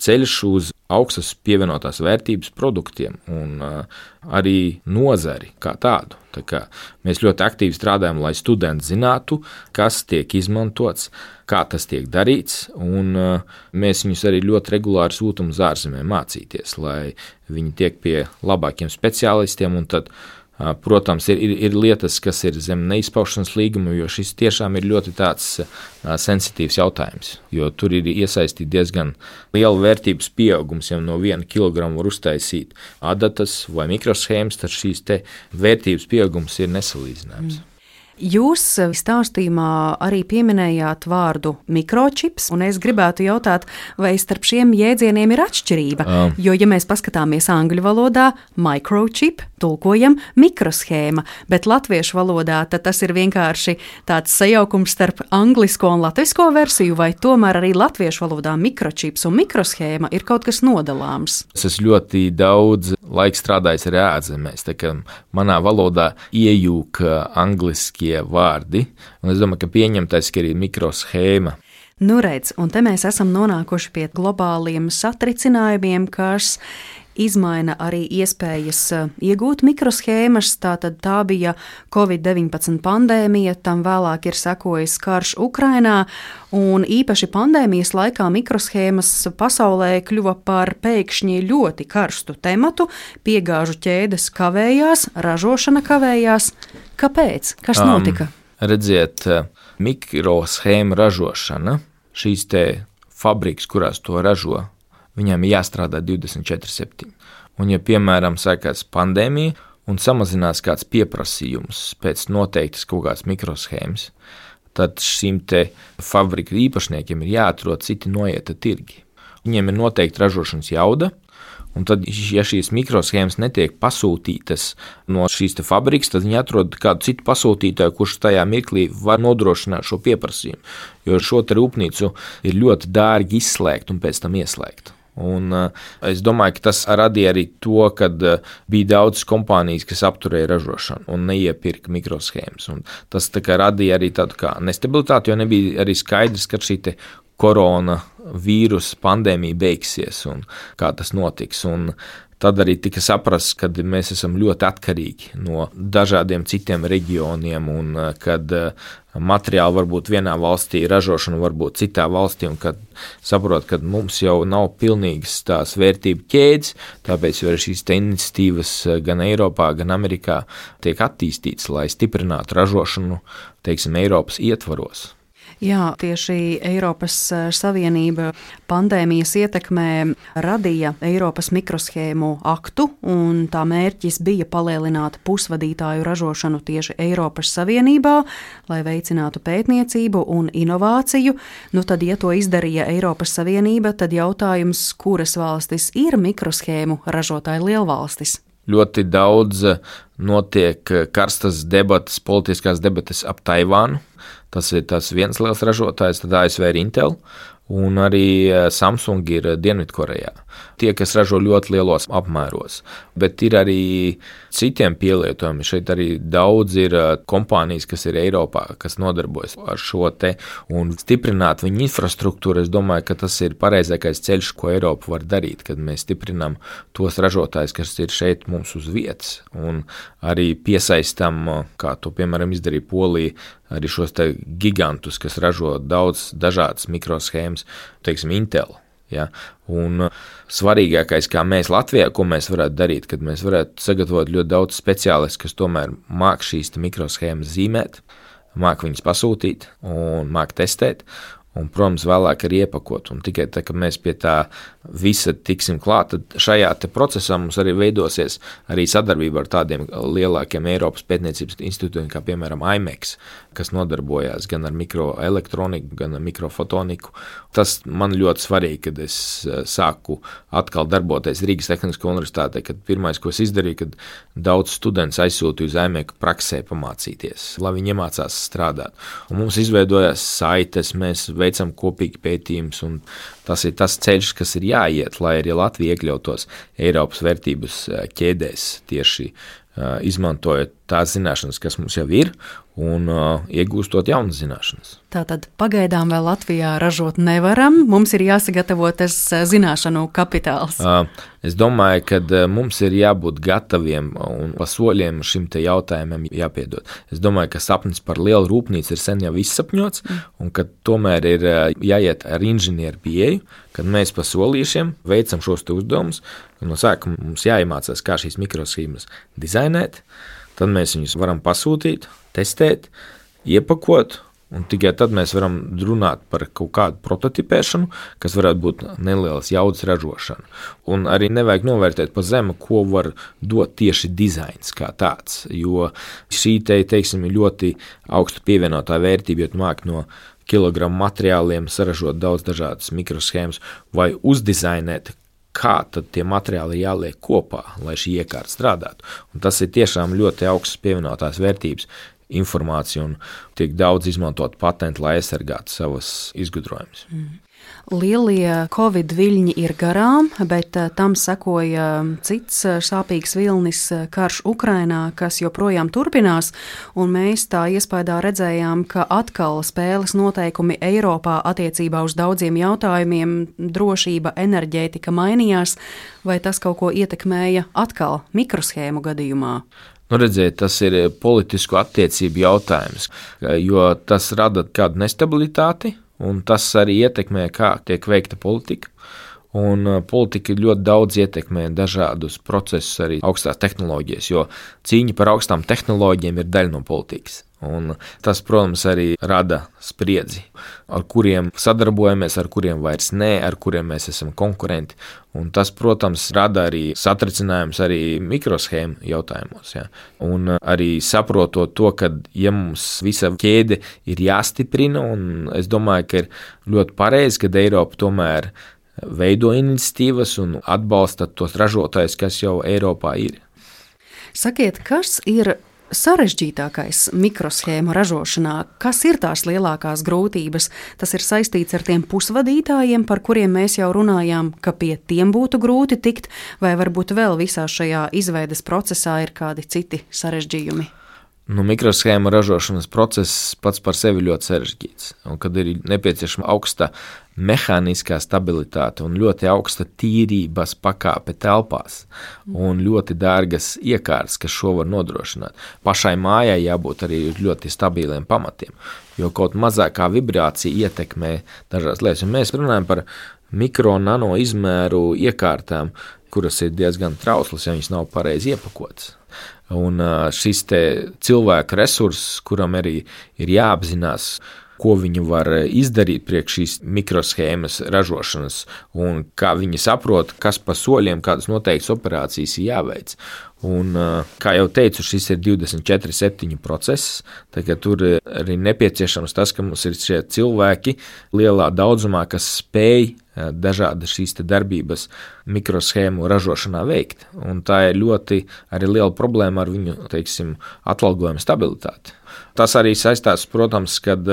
ceļš uz augstas pievienotās vērtības produktiem un arī nozari kā tādu. Tā kā mēs ļoti aktīvi strādājam, lai studenti zinātu, kas tiek izmantots, kā tas tiek darīts, un mēs viņus arī ļoti regulāri sūtām uz ārzemēm mācīties, lai viņi tiek pie labākiem speciālistiem un tad Protams, ir, ir, ir lietas, kas ir zem neizpaušanas līguma, jo šis tiešām ir ļoti tāds sensitīvs jautājums. Jo tur ir iesaistīts diezgan liela vērtības pieaugums. Ja no viena kilograma var uztaisīt adatas vai mikroshēmas, tad šīs vērtības pieaugums ir nesalīdzināms. Mm. Jūs stāstījumā arī pieminējāt vārdu mikročips, un es gribētu jautāt, vai starp šiem jēdzieniem ir atšķirība. Um. Jo, ja mēs paskatāmies angļu valodā, microchip tulkojam mikroshēma, bet latviešu valodā tas ir vienkārši tāds sajaukums starp anglisko un latvisko versiju, vai tomēr arī latviešu valodā mikročips un mikroshēma ir kaut kas nodalāms. Es esmu ļoti daudz laika strādājis ar ārzemēs, tā kā manā valodā iejūk angliski tie vārdi. Un es domāju, ka pieņemtais ir arī mikroshēma. Nu, redz, un te mēs esam nonākuši pie globāliem satricinājumiem, kas izmaina arī iespējas eh, iegūt mikroshēmas. Tātad tā bija Covid-19 pandēmija, tam vēlāk ir sekojis karš Ukrainā, un īpaši pandēmijas laikā mikroshēmas pasaulē kļuva par pēkšņi ļoti karstu tematu. Piegāžu ķēdes kavējās, ražošana kavējās. Kāpēc? Kas notika? Um, redziet, eh, mikroshēma ražošana, šīs te fabriks, kurās to ražo, viņiem ir jāstrādā 24-7. Un, ja, piemēram, sākās pandēmija un samazinās kāds pieprasījums pēc noteiktas kaut kādas mikroshēmas, tad šīm fabriku īpašniekiem ir jāatrod citi noieta tirgi. Viņiem ir noteikti ražošanas jauda, Un tad, ja šīs mikroshēmas netiek pasūtītas no šīs fabrikas, tad viņi atrod kādu citu pasūtītāju, kurš tajā mirklī var nodrošināt šo pieprasījumu. Jo šo rūpnīcu ir ļoti dārgi izslēgt un pēc tam ieslēgt. Un, uh, es domāju, ka tas radīja arī to, ka uh, bija daudz kompānijas, kas apturēja ražošanu un neiepirka mikroshēmas. Un tas radīja arī tādu nestabilitāti, jo nebija arī skaidrs, ka šī korona vīrusa pandēmija beigsies un kā tas notiks. Un tad arī tika saprasts, ka mēs esam ļoti atkarīgi no dažādiem citiem reģioniem, un eh, kad eh, materiāli var būt vienā valstī, ražošana var būt citā valstī, un kad saprot, ka mums jau nav pilnīgas tās vērtību ķēdes, tāpēc arī šīs iniciatīvas eh, gan Eiropā, gan Amerikā tiek attīstītas, lai stiprinātu ražošanu, teiksim, Eiropas ietvaros. Jā, tieši Eiropas eh, Savienība pandēmijas ietekmē radīja Eiropas mikroshēmu aktu, un tā mērķis bija palielināt pusvadītāju ražošanu tieši Eiropas Savienībā, lai veicinātu pētniecību un inovāciju. Nu, tad, ja to izdarīja Eiropas Savienība, tad jautājums, kuras valstis ir mikroshēmu ražotāju lielvalstis? Ļoti daudz notiek karstas debatas, politiskās debatas ap Taivānu Tas ir tas viens liels ražotājs, tad ASV ir Intel un arī eh, Samsung ir eh, Dienvidkorejā. Tie, kas ražo ļoti lielos apmēros, bet ir arī citiem pielietojumi. Šeit arī daudz ir eh, kompānijas, kas ir Eiropā, kas nodarbojas ar šo te un stiprināt viņu infrastruktūru. Es domāju, ka tas ir pareizākais ceļš, ko Eiropa var darīt, kad mēs stiprinām tos ražotājus, kas ir šeit mums uz vietas, un arī piesaistām, kā to piemēram izdarīja Polija, arī šos gigantus, kas ražo daudz dažādas mikroshēmas, teiksim, Intel. Ja? Un uh, svarīgākais, kā mēs Latvijā, ko mēs varētu darīt, kad mēs varētu sagatavot ļoti daudz speciālistu, kas tomēr māk šīs mikroshēmas zīmēt, māk viņas pasūtīt un māk testēt. Un, protams, vēlāk arī iepakot. Un tikai tad, kad mēs pie tā visa tiksim klāt, tad šajā procesā mums arī veidosies arī sadarbība ar tādiem lielākiem Eiropas pētniecības institūtiem, kā piemēram IMEX, kas nodarbojās gan ar mikroelektroniku, gan ar mikrofotoniku. Tas man ļoti svarīgi, kad es eh, sāku atkal darboties Rīgas Tehniskajā universitātē, kad pirmais, ko es izdarīju, kad daudz studentus aizsūtīju uz IMEX praksē pamācīties, lai viņi iemācās strādāt. Un mums izveidojās saites, mēs veicam kopīgi pētījumus, un tas ir tas ceļš, kas ir jāiet, lai arī Latvija iekļautos Eiropas vērtības eh, ķēdēs tieši eh, izmantojot tās zināšanas, kas mums jau ir, un uh, iegūstot jaunas zināšanas. Tātad pagaidām vēl Latvijā ražot nevaram. Mums ir jāsagatavo tas uh, zināšanu kapitāls. Uh, es domāju, ka uh, mums ir jābūt gataviem un pa soļiem šim jautājumam jāpiedod. Es domāju, ka sapnis par lielu rūpnīcu ir sen jau izsapņots, mm. un ka tomēr ir uh, jāiet ar inženieru pieeju, kad mēs pa solīšiem veicam šos uzdevumus. No sākuma mums jāiemācās, kā šīs mikroshēmas dizainēt. Tad mēs viņus varam pasūtīt, testēt, iepakot. Un tikai tad mēs varam runāt par kaut kādu prototipēšanu, kas varētu būt nelielas jaudas ražošana. Un arī nevajag novērtēt pa zemu, ko var dot tieši dizains kā tāds. Jo šī te, teiksim, ir ļoti augsta pievienotā vērtība, jo māk no kilogramu materiāliem saražot daudz dažādas mikroshēmas vai uzdizainēt kā tie materiāli jāliek kopā, lai šī iekārta strādātu. Un tas ir tiešām ļoti augsts pievienotās vērtības informācija un tiek daudz izmantot patentu, lai aizsargātu savus izgudrojumus. Mm. Lielie covid viļņi ir garām, bet eh, tam sekoja cits eh, sāpīgs vilnis eh, karš Ukrainā, kas joprojām turpinās, mēs tā iespējā redzējām, ka atkal spēles noteikumi Eiropā attiecībā uz daudziem jautājumiem - drošība, enerģētika mainījās, vai tas kaut ko ietekmēja atkal mikroshēmu gadījumā? Nu, redziet, tas ir politisku attiecību jautājums, jo tas rada kādu nestabilitāti, un tas arī ietekmē, kā tiek veikta politika. Un uh, politika ļoti daudz ietekmē dažādus procesus, arī augstās tehnoloģijas, jo cīņa par augstām tehnoloģijām ir daļa no politikas. Un tas, protams, arī rada spriedzi, ar kuriem sadarbojamies, ar kuriem vairs nē, ar kuriem mēs esam konkurenti. Un tas, protams, rada arī satricinājums arī mikroshēmu jautājumos. Ja. Un arī saprotot to, ka ja mums visa ķēde ir jāstiprina, un es domāju, ka ir ļoti pareizi, ka Eiropa tomēr veido iniciatīvas un atbalsta tos ražotājus, kas jau Eiropā ir. Sakiet, kas ir sarežģītākais mikroshēmu ražošanā? Kas ir tās lielākās grūtības? Tas ir saistīts ar tiem pusvadītājiem, par kuriem mēs jau runājām, ka pie tiem būtu grūti tikt, vai varbūt vēl visā šajā izveides procesā ir kādi citi sarežģījumi? Nu, mikroshēmu ražošanas process pats par sevi ļoti sarežģīts. Un, kad ir nepieciešama augsta mehāniskā stabilitāte un ļoti augsta tīrības pakāpe telpās un ļoti dārgas iekārtas, kas šo var nodrošināt. Pašai mājai jābūt arī ļoti stabiliem pamatiem, jo kaut mazākā vibrācija ietekmē dažādas lietas. Un mēs runājam par mikro un nano izmēru iekārtām, kuras ir diezgan trauslas, ja viņas nav pareizi iepakotas. Un šis cilvēka resurss, kuram arī ir jāapzinās, ko viņi var izdarīt priekš šīs mikroshēmas ražošanas, un kā viņi saprot, kas pa soļiem, kādas noteiktas operācijas ir jāveic. Un, kā jau teicu, šis ir 24-7 process. Tur arī nepieciešams tas, ka mums ir šie cilvēki lielā daudzumā, kas spēj dažādas šīs darbības mikroshēmu ražošanā veikt. Un tā ir ļoti liela problēma ar viņu teiksim, atalgojumu stabilitāti. Tas arī saistās, protams, kad,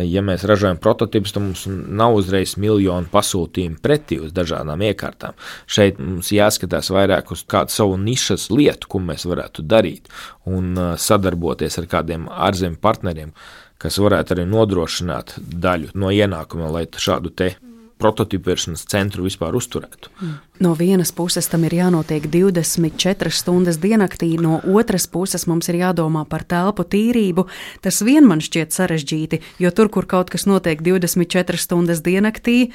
ja mēs ražojam prototipus, tad mums nav uzreiz miljonu pasūtījumu pretī uz dažādām iekārtām. Šeit mums jāskatās vairāk uz kādu savu nišas lietu, ko mēs varētu darīt, un sadarboties ar kādiem ārzemju partneriem, kas varētu arī nodrošināt daļu no ienākumiem, lai šādu te prototipēšanas centru vispār uzturētu. No vienas puses tam ir jānotiek 24 stundas diennaktī, no otras puses mums ir jādomā par telpu tīrību. Tas vien man šķiet sarežģīti, jo tur, kur kaut kas notiek 24 stundas diennaktī,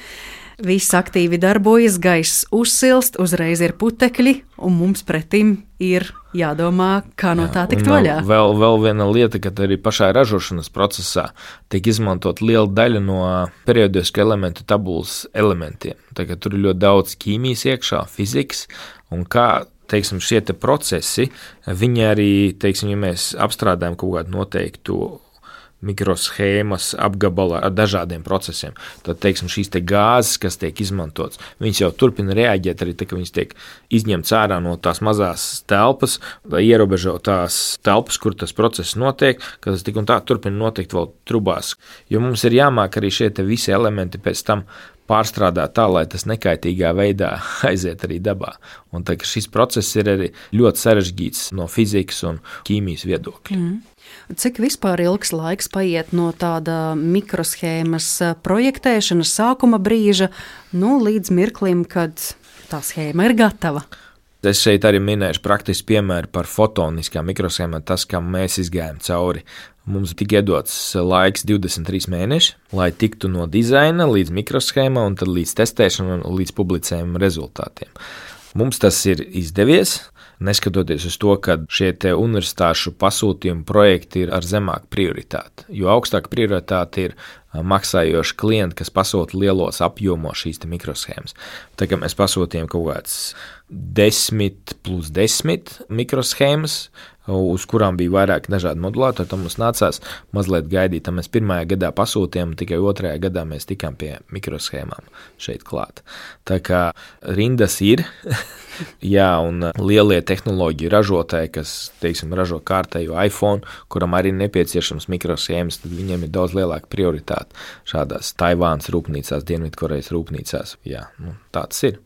Viss aktīvi darbojas, gaiss uzsilst, uzreiz ir putekļi, un mums pretim ir jādomā, kā no tā tikt vaļā. Vēl, vēl viena lieta, ka arī pašā ražošanas procesā tiek izmantot liela daļa no periodisku elementu tabulas elementiem. Tagad tur ir ļoti daudz ķīmijas iekšā, fizikas un kā teiksim, šie te procesi, viņi arī, teiksim, ja mēs apstrādājam kaut kādu noteiktu mikroshēmas apgabalā ar dažādiem procesiem. Tad, teiksim, šīs te gāzes, kas tiek izmantotas, viņas jau turpina reaģēt arī tad, kad viņas tiek izņemtas ārā no tās mazās telpas, lai ierobežotu tās telpas, kur tas process notiek, ka tas tik un tā turpina notikt vēl trubās. Jo mums ir jāmāk arī šie visi elementi pēc tam pārstrādāt tā, lai tas nekaitīgā veidā aiziet arī dabā. Un tā, šis process ir arī ļoti sarežģīts no fizikas un ķīmijas viedokļa. Mm. Cik vispār ilgs laiks paiet no tāda mikroshēmas eh, projektēšanas sākuma brīža nu, līdz mirklim, kad tā schēma ir gatava? Es šeit arī minēšu praktisku piemēru par fotoniskām mikroshēmām, tas, kam mēs izgājām cauri. Mums tika iedots laiks 23 mēneši, lai tiktu no dizaina līdz mikroshēmai, un tad līdz testēšanai un līdz publicējuma rezultātiem. Mums tas ir izdevies neskatoties uz to, ka šie universitāšu pasūtījumu projekti ir ar zemāku prioritāti. Jo augstāka prioritāte ir maksājoši klienti, kas pasūta lielos apjomos šīs mikroshēmas. Tagad mēs pasūtījām kaut kādas 10 plus 10 mikroshēmas, uz kurām bija vairāk dažādu modulātoru. Tad mums nācās mazliet gaidīt. Tad mēs pirmajā gadā pasūtījām, tikai otrajā gadā mēs tikām pie mikroshēmām šeit klāt. Tā kā rindas ir, jā, un lielie tehnoloģiju ražotāji, kas, teiksim, ražo kārtējo iPhone, kuram arī nepieciešams mikroshēmas, tad viņiem ir daudz lielāka prioritāte šādās Taivānas rūpnīcās, Dienvidkorejas rūpnīcās. Jā, nu, tāds ir.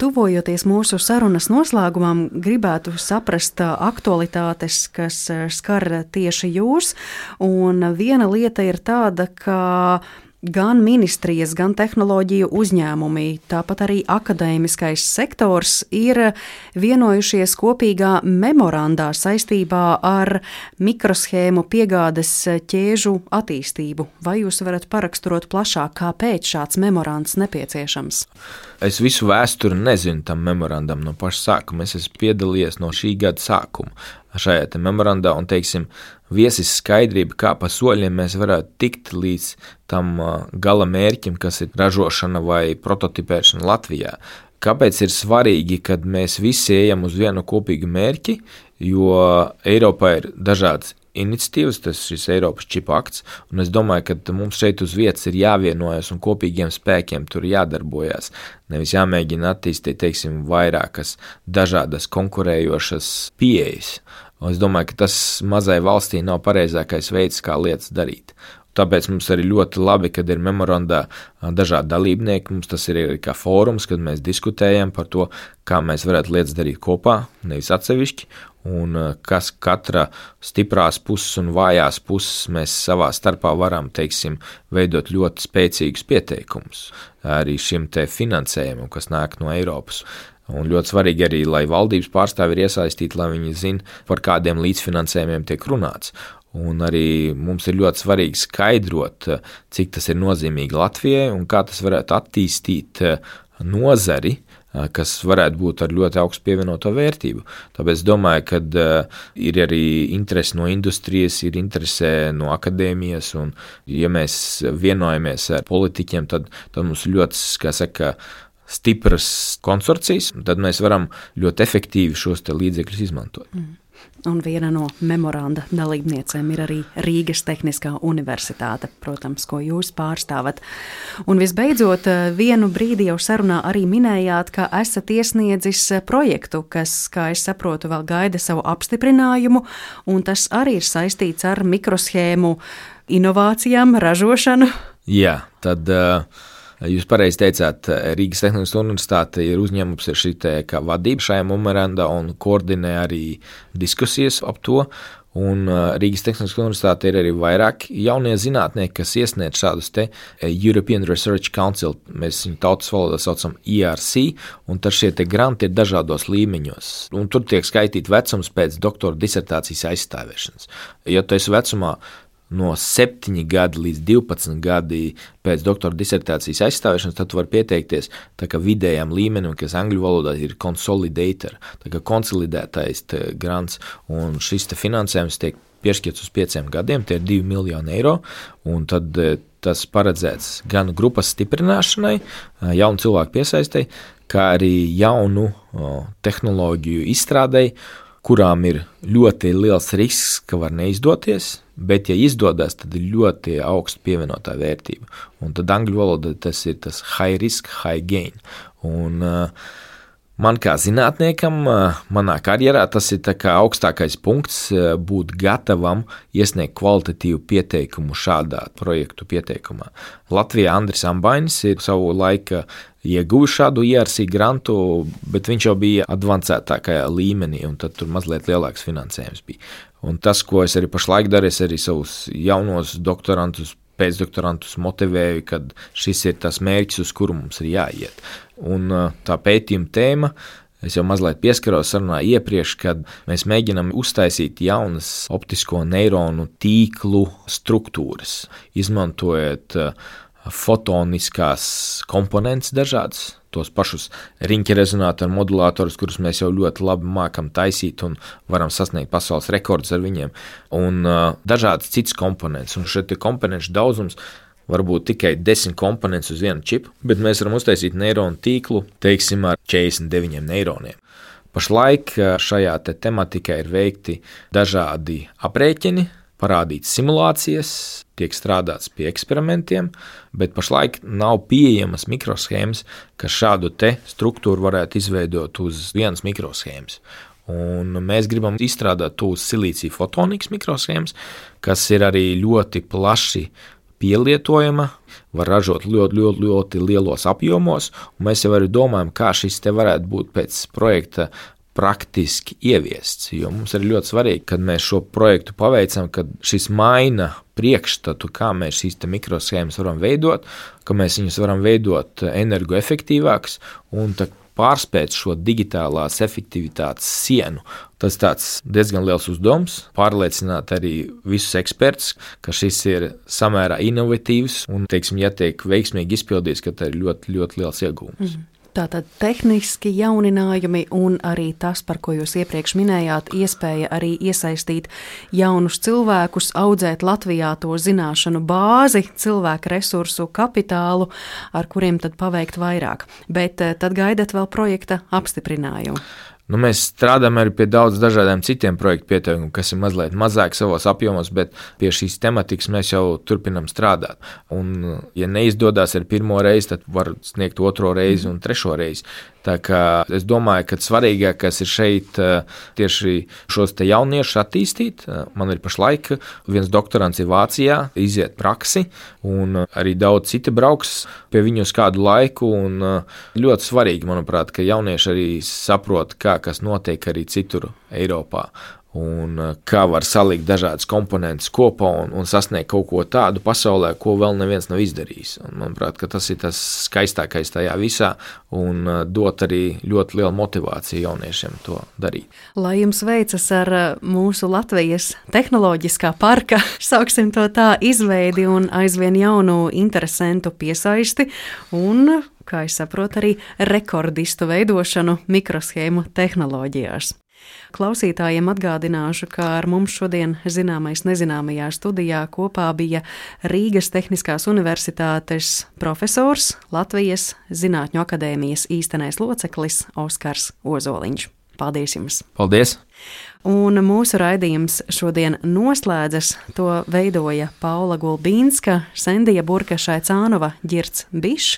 Tuvojoties mūsu sarunas noslēgumam, gribētu saprast aktualitātes, kas skar tieši jūs. Un viena lieta ir tāda, ka gan ministrijas, gan tehnoloģiju uzņēmumi, tāpat arī akadēmiskais sektors ir vienojušies kopīgā memorandā saistībā ar mikroshēmu piegādes ķēžu attīstību. Vai jūs varat paraksturot plašāk, kāpēc šāds memorands nepieciešams? Es visu vēsturi nezinu tam memorandam no paša sākuma. Es esmu piedalījies no šī gada sākuma šajā memorandā un, teiksim, viesis skaidrība, kā pa soļiem mēs varētu tikt līdz tam gala mērķim, kas ir ražošana vai prototipēšana Latvijā. Kāpēc ir svarīgi, kad mēs visi ejam uz vienu kopīgu mērķi, jo Eiropā ir dažādas iniciatīvas, tas ir Eiropas čipa akts, un es domāju, ka mums šeit uz vietas ir jāvienojas un kopīgiem spēkiem tur jādarbojas. Nevis jāmēģina attīstīt, teiksim, vairākas dažādas konkurējošas pieejas. Un es domāju, ka tas mazai valstī nav pareizākais veids, kā lietas darīt. Tāpēc mums arī ļoti labi, kad ir memorandā dažādi dalībnieki. Mums tas ir arī kā fórums, kad mēs diskutējam par to, kā mēs varētu lietas darīt kopā, nevis atsevišķi, un kas katra stiprās puses un vājās puses mēs savā starpā varam, teiksim, veidot ļoti spēcīgus pieteikumus arī šim te finansējumam, kas nāk no Eiropas. Un ļoti svarīgi arī, lai valdības pārstāvi ir iesaistīti, lai viņi zinātu, par kādiem līdzfinansējumiem tiek runāts. Un arī mums ir ļoti svarīgi skaidrot, cik tas ir nozīmīgi Latvijai un kā tas varētu attīstīt eh, nozari, eh, kas varētu būt ar ļoti augstu pievienoto vērtību. Tāpēc es domāju, ka uh, ir arī interese no industrijas, ir interese no akadēmijas, un ja mēs vienojamies ar politiķiem, tad, tad mums ļoti, kā saka, stipras konsorcijas, tad mēs varam ļoti efektīvi šos līdzekļus izmantot. Mm. Un viena no memoranda dalībniecēm ir arī Rīgas Tehniskā Universitāte, protams, ko jūs pārstāvat. Un visbeidzot, vienu brīdi jau sarunā arī minējāt, ka esat iesniedzis projektu, kas, kā es saprotu, vēl gaida savu apstiprinājumu, un tas arī ir saistīts ar mikroshēmu inovācijām, ražošanu. Jā, tad. Uh... Jūs pareizi teicāt, Rīgas Tehniskā universitāte ir uzņēmusi šī vadība šajā memorandā un koordinē arī diskusijas ap to. Un Rīgas Tehniskā universitāte ir arī vairāk jaunie zinātnieki, kas iesniedz šādus te European Research Council, mēs viņu tautas valodā saucam ERC, un tad šie granti ir dažādos līmeņos. Un tur tiek skaitīti vecums pēc doktora disertācijas aizstāvēšanas. Ja tu esi vecumā no 7 gadi līdz 12 gadi pēc doktora disertācijas aizstāvēšanas, tad var pieteikties vidējam līmenim, kas angļu valodā ir consolidator, kā konsolidētais grants, un šis finansējums tiek piešķirts uz pieciem gadiem, tie ir 2 miljoni eiro, un tad e, tas paredzēts gan grupas stiprināšanai, e, jaunu cilvēku piesaistei, kā arī jaunu tehnoloģiju izstrādei, kurām ir ļoti liels risks, ka var neizdoties, Bet, ja izdodas, tad ir ļoti augsta pievienotā vērtība. Un tad angļu valodā tas ir tas high risk, high gain. Un, uh, Man kā zinātniekam, manā karjerā tas ir augstākais punkts būt gatavam iesniegt kvalitatīvu pieteikumu šādā projektu pieteikumā. Latvijā Andris Ambainis ir savu laiku ieguvis šādu IRC grantu, bet viņš jau bija avansētākajā līmenī, un tur mazliet lielāks finansējums bija. Un tas, ko es arī pašlaik daru, es arī savus jaunos doktorantus pēcdoktorantus motivēju, ka šis ir tas mērķis, uz kuru mums ir jāiet. Un tā pētījuma tēma. Es jau mazliet pieskaros sarunā iepriekš, kad mēs mēģinām uztaisīt jaunas optisko neironu tīklu struktūras, izmantojot fotoniskās komponentes dažādas, tos pašus riņķa rezonatoru modulatorus, kurus mēs jau ļoti labi mākam taisīt un varam sasniegt pasaules rekordus ar viņiem, un uh, dažādas citas komponentes. Un šeit komponentu daudzums. Varbūt tikai 10 komponents uz vienu čipu, bet mēs varam uztaisīt neironu tīklu, teiksim, ar 49 neironiem. Pašlaik šajā te tematikā ir veikti dažādi aprēķini, parādīts simulācijas, tiek strādāts pie eksperimentiem, bet pašlaik nav pieejamas mikroshēmas, kas šādu struktūru varētu izveidot uz vienas mikroshēmas. Un mēs gribam izstrādāt to uz silīcija fotonikas mikroshēmas, kas ir arī ļoti plaši pielietojama, var ražot ļoti, ļoti, ļoti lielos apjomos. Mēs jau arī domājam, kā šis te varētu būt pēc projekta praktiski ieviests. Jo mums ir ļoti svarīgi, kad mēs šo projektu paveicam, kad šis maina priekšstatu, kā mēs šīs mikroshēmas varam veidot, ka mēs viņus varam veidot energoefektīvākus un pārspēt šo digitālās efektivitātes sienu. Tas ir diezgan liels uzdevums, pārliecināt arī visus ekspertus, ka šis ir samērā inovatīvs un, teiksim, ja tiek veiksmīgi izpildīts, tad ir ļoti, ļoti liels iegūms. Mm -hmm. Tātad tehniski jauninājumi un arī tas, par ko jūs iepriekš minējāt, iespēja arī iesaistīt jaunus cilvēkus, audzēt Latvijā to zināšanu bāzi, cilvēku resursu kapitālu, ar kuriem tad paveikt vairāk. Bet eh, tad gaidat vēl projekta apstiprinājumu. Nu, mēs strādājam arī pie daudz dažādiem citiem projektu pieteikumiem, kas ir mazliet mazāk savos apjomos, bet pie šīs tematikas mēs jau turpinām strādāt. Un, ja neizdodas ar pirmo reizi, tad var sniegt otro reizi un trešo reizi. Es domāju, ka svarīgākais ir šeit eh, tieši šos jauniešus attīstīt. Eh, man ir pašlaik viens doktorants ir Vācijā, iziet praksi, un arī daudz citi brauks pie viņu uz kādu laiku. Eh, ļoti svarīgi, manuprāt, ka jaunieši arī saprot, kā kas notiek arī citur Eiropā un eh, kā var salikt dažādas komponentes kopā un, un sasniegt kaut ko tādu pasaulē, ko vēl neviens nav izdarījis. Un, manuprāt, tas ir tas skaistākais tajā visā un eh, dot arī ļoti lielu motivāciju jauniešiem to darīt. Lai jums veicas ar eh, mūsu Latvijas tehnoloģiskā parka, sauksim to tā, izveidi un aizvien jaunu interesantu piesaisti un kā es saprotu, arī rekordistu veidošanu mikroshēmu tehnoloģijās. Klausītājiem atgādināšu, ka ar mums šodien zināmais nezināmajā studijā kopā bija Rīgas Tehniskās Universitātes profesors, Latvijas Zinātņu akadēmijas īstenais loceklis Oskars Ozoliņš. Paldies jums! Paldies! Un mūsu raidījums šodien noslēdzas. To veidoja Paula Gulbīnska, Sendija Burka Šaicānova, Girts Bišs,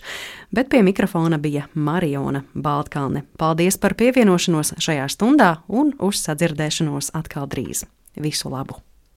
bet pie mikrofona bija Mariona Baltkalne. Paldies par pievienošanos šajā stundā un uz sadzirdēšanos atkal drīz. Visu labu!